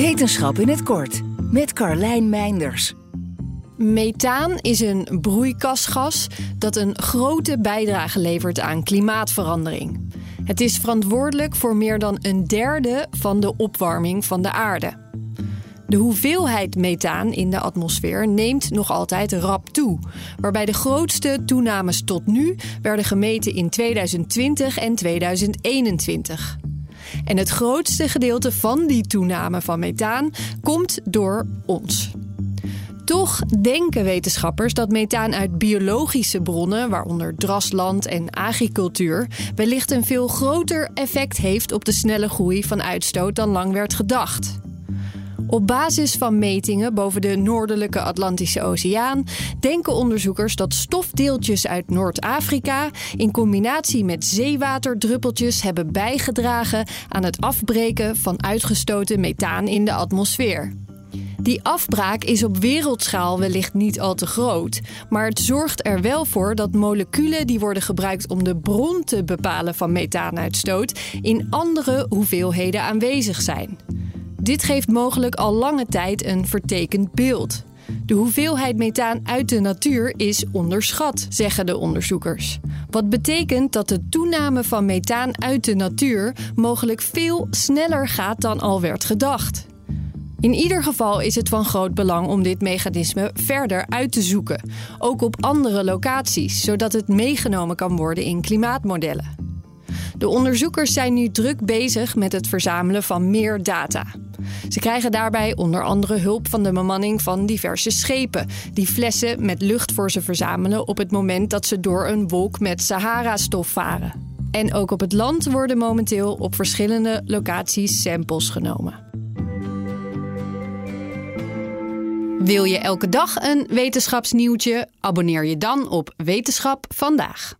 Wetenschap in het kort met Carlijn Meinders. Methaan is een broeikasgas dat een grote bijdrage levert aan klimaatverandering. Het is verantwoordelijk voor meer dan een derde van de opwarming van de aarde. De hoeveelheid methaan in de atmosfeer neemt nog altijd rap toe, waarbij de grootste toenames tot nu werden gemeten in 2020 en 2021. En het grootste gedeelte van die toename van methaan komt door ons. Toch denken wetenschappers dat methaan uit biologische bronnen, waaronder drasland en agricultuur, wellicht een veel groter effect heeft op de snelle groei van uitstoot dan lang werd gedacht. Op basis van metingen boven de noordelijke Atlantische Oceaan denken onderzoekers dat stofdeeltjes uit Noord-Afrika in combinatie met zeewaterdruppeltjes hebben bijgedragen aan het afbreken van uitgestoten methaan in de atmosfeer. Die afbraak is op wereldschaal wellicht niet al te groot, maar het zorgt er wel voor dat moleculen die worden gebruikt om de bron te bepalen van methaanuitstoot in andere hoeveelheden aanwezig zijn. Dit geeft mogelijk al lange tijd een vertekend beeld. De hoeveelheid methaan uit de natuur is onderschat, zeggen de onderzoekers. Wat betekent dat de toename van methaan uit de natuur mogelijk veel sneller gaat dan al werd gedacht. In ieder geval is het van groot belang om dit mechanisme verder uit te zoeken, ook op andere locaties, zodat het meegenomen kan worden in klimaatmodellen. De onderzoekers zijn nu druk bezig met het verzamelen van meer data. Ze krijgen daarbij onder andere hulp van de bemanning van diverse schepen, die flessen met lucht voor ze verzamelen op het moment dat ze door een wolk met Sahara-stof varen. En ook op het land worden momenteel op verschillende locaties samples genomen. Wil je elke dag een wetenschapsnieuwtje? Abonneer je dan op Wetenschap vandaag.